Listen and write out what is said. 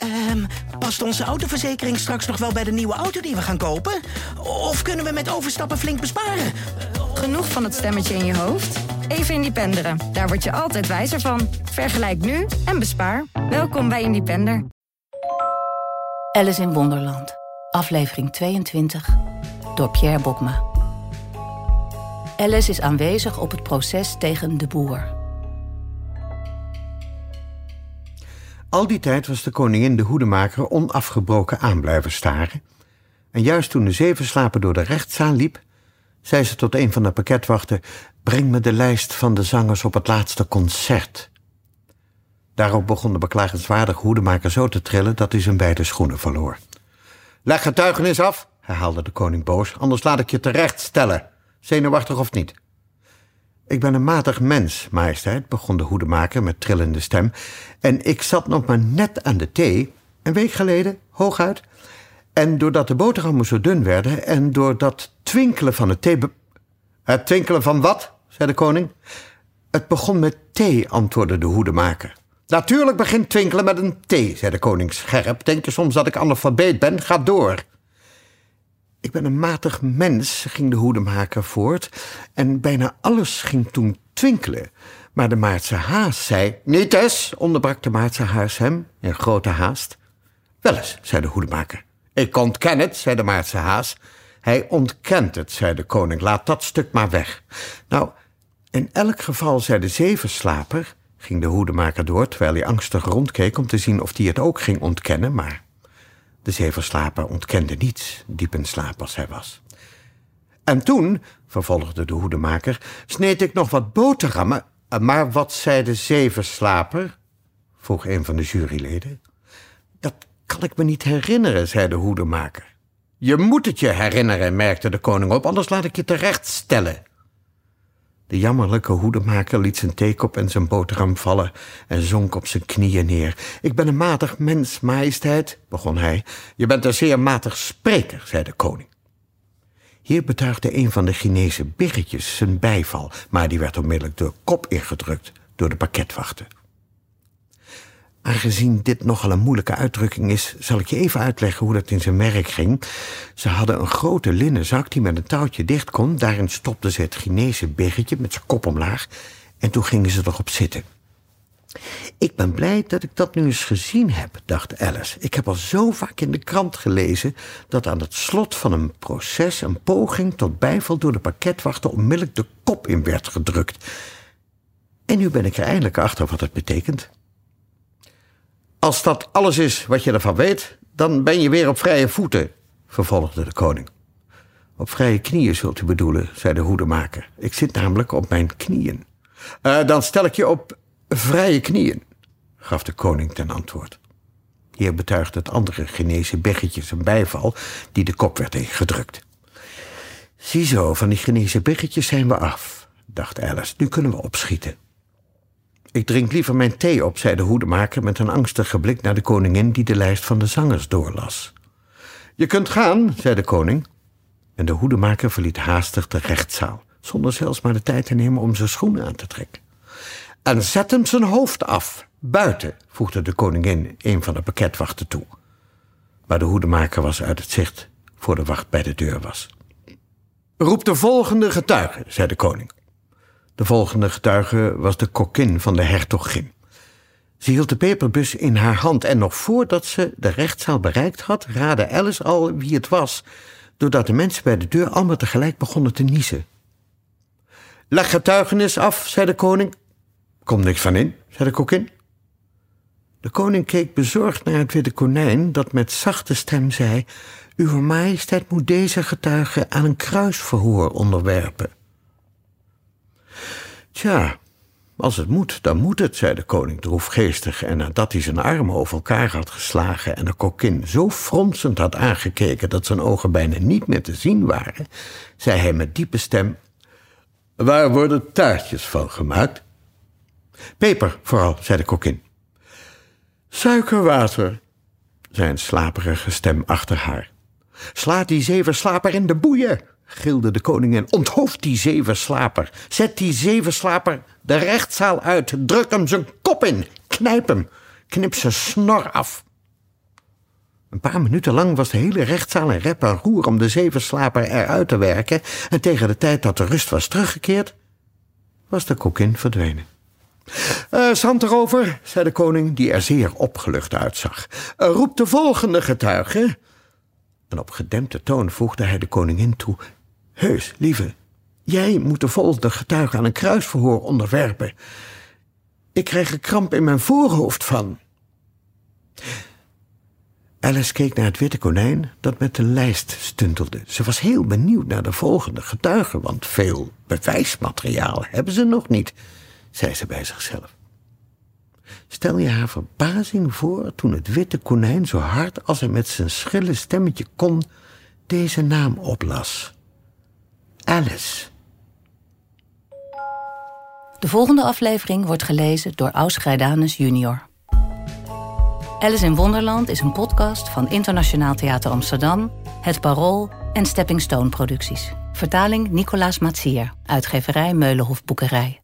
Ehm, past onze autoverzekering straks nog wel bij de nieuwe auto die we gaan kopen? Of kunnen we met overstappen flink besparen? Genoeg van het stemmetje in je hoofd? Even Independeren. Daar word je altijd wijzer van. Vergelijk nu en bespaar. Welkom bij Independer. Alice in Wonderland. Aflevering 22. Door Pierre Bokma. Alice is aanwezig op het proces tegen de boer. Al die tijd was de koningin de hoedemaker onafgebroken aan blijven staren. En juist toen de zevenslaper door de rechtszaal liep, zei ze tot een van de pakketwachten: Breng me de lijst van de zangers op het laatste concert. Daarop begon de beklagenswaardige hoedemaker zo te trillen dat hij zijn beide schoenen verloor. Leg getuigenis af, herhaalde de koning boos, anders laat ik je terecht stellen, zenuwachtig of niet. Ik ben een matig mens, majesteit, begon de hoedemaker met trillende stem. En ik zat nog maar net aan de thee, een week geleden, hooguit. En doordat de boterhammen zo dun werden en door dat twinkelen van het thee... Het twinkelen van wat? zei de koning. Het begon met thee, antwoordde de hoedemaker. Natuurlijk begint twinkelen met een thee, zei de koning scherp. Denk je soms dat ik analfabeet ben? Ga door. Ik ben een matig mens, ging de hoedemaker voort, en bijna alles ging toen twinkelen. Maar de Maartse haas zei... Niet eens, onderbrak de Maartse haas hem in grote haast. Wel eens, zei de hoedemaker. Ik ontken het, zei de Maartse haas. Hij ontkent het, zei de koning. Laat dat stuk maar weg. Nou, in elk geval, zei de zevenslaper, ging de hoedemaker door... terwijl hij angstig rondkeek om te zien of hij het ook ging ontkennen, maar de zevenslaper ontkende niets, diep in slaap als hij was. En toen, vervolgde de hoedemaker, sneed ik nog wat boterhammen. Maar wat zei de zevenslaper? vroeg een van de juryleden. Dat kan ik me niet herinneren, zei de hoedemaker. Je moet het je herinneren, merkte de koning op, anders laat ik je terecht stellen. De jammerlijke hoedemaker liet zijn theekop en zijn boterham vallen en zonk op zijn knieën neer. Ik ben een matig mens, majesteit, begon hij. Je bent een zeer matig spreker, zei de koning. Hier betuigde een van de Chinese biggetjes zijn bijval, maar die werd onmiddellijk de kop ingedrukt door de pakketwachten. Aangezien dit nogal een moeilijke uitdrukking is, zal ik je even uitleggen hoe dat in zijn werk ging. Ze hadden een grote linnen zak die met een touwtje dicht kon. Daarin stopten ze het Chinese biggetje met zijn kop omlaag. En toen gingen ze erop zitten. Ik ben blij dat ik dat nu eens gezien heb, dacht Alice. Ik heb al zo vaak in de krant gelezen dat aan het slot van een proces een poging tot bijval door de pakketwachter onmiddellijk de kop in werd gedrukt. En nu ben ik er eindelijk achter wat het betekent. Als dat alles is wat je ervan weet, dan ben je weer op vrije voeten, vervolgde de koning. Op vrije knieën zult u bedoelen, zei de hoedemaker. Ik zit namelijk op mijn knieën. Uh, dan stel ik je op vrije knieën, gaf de koning ten antwoord. Hier betuigde het andere Chinese beggetje zijn bijval, die de kop werd ingedrukt. Ziezo, van die Chinese beggetjes zijn we af, dacht Alice. Nu kunnen we opschieten. Ik drink liever mijn thee op, zei de hoedemaker met een angstige blik naar de koningin die de lijst van de zangers doorlas. Je kunt gaan, zei de koning. En de hoedemaker verliet haastig de rechtszaal, zonder zelfs maar de tijd te nemen om zijn schoenen aan te trekken. En zet hem zijn hoofd af, buiten, voegde de koningin een van de pakketwachten toe. Maar de hoedemaker was uit het zicht voor de wacht bij de deur was. Roep de volgende getuige, zei de koning. De volgende getuige was de kokkin van de hertogin. Ze hield de peperbus in haar hand en nog voordat ze de rechtszaal bereikt had, raadde Alice al wie het was, doordat de mensen bij de deur allemaal tegelijk begonnen te niezen. Leg getuigenis af, zei de koning. Kom niks van in, zei de kokkin. De koning keek bezorgd naar het witte konijn, dat met zachte stem zei: Uw majesteit moet deze getuige aan een kruisverhoor onderwerpen. Tja, als het moet, dan moet het, zei de koning droefgeestig. En nadat hij zijn armen over elkaar had geslagen en de kokkin zo fronsend had aangekeken dat zijn ogen bijna niet meer te zien waren, zei hij met diepe stem: Waar worden taartjes van gemaakt? Peper, vooral, zei de kokkin. Suikerwater, zei een slaperige stem achter haar. Slaat die zevenslaper in de boeien, gilde de koningin. Onthoofd die zevenslaper. Zet die zevenslaper de rechtszaal uit. Druk hem zijn kop in. Knijp hem. Knip zijn snor af. Een paar minuten lang was de hele rechtszaal in rep en roer om de zevenslaper eruit te werken en tegen de tijd dat de rust was teruggekeerd, was de kokin verdwenen. Uh, zand erover, zei de koning, die er zeer opgelucht uitzag. Uh, roep de volgende getuige. En op gedempte toon voegde hij de koningin toe. Heus, lieve, jij moet de volgende getuige aan een kruisverhoor onderwerpen. Ik krijg een kramp in mijn voorhoofd van. Alice keek naar het witte konijn dat met de lijst stuntelde. Ze was heel benieuwd naar de volgende getuige, want veel bewijsmateriaal hebben ze nog niet, zei ze bij zichzelf. Stel je haar verbazing voor toen het witte konijn zo hard als hij met zijn schrille stemmetje kon deze naam oplas. Alice. De volgende aflevering wordt gelezen door Aus Grijdanus junior. Alice in Wonderland is een podcast van Internationaal Theater Amsterdam, Het Parool en Stepping Stone Producties. Vertaling Nicolaas Matsier, uitgeverij Meulenhof Boekerij.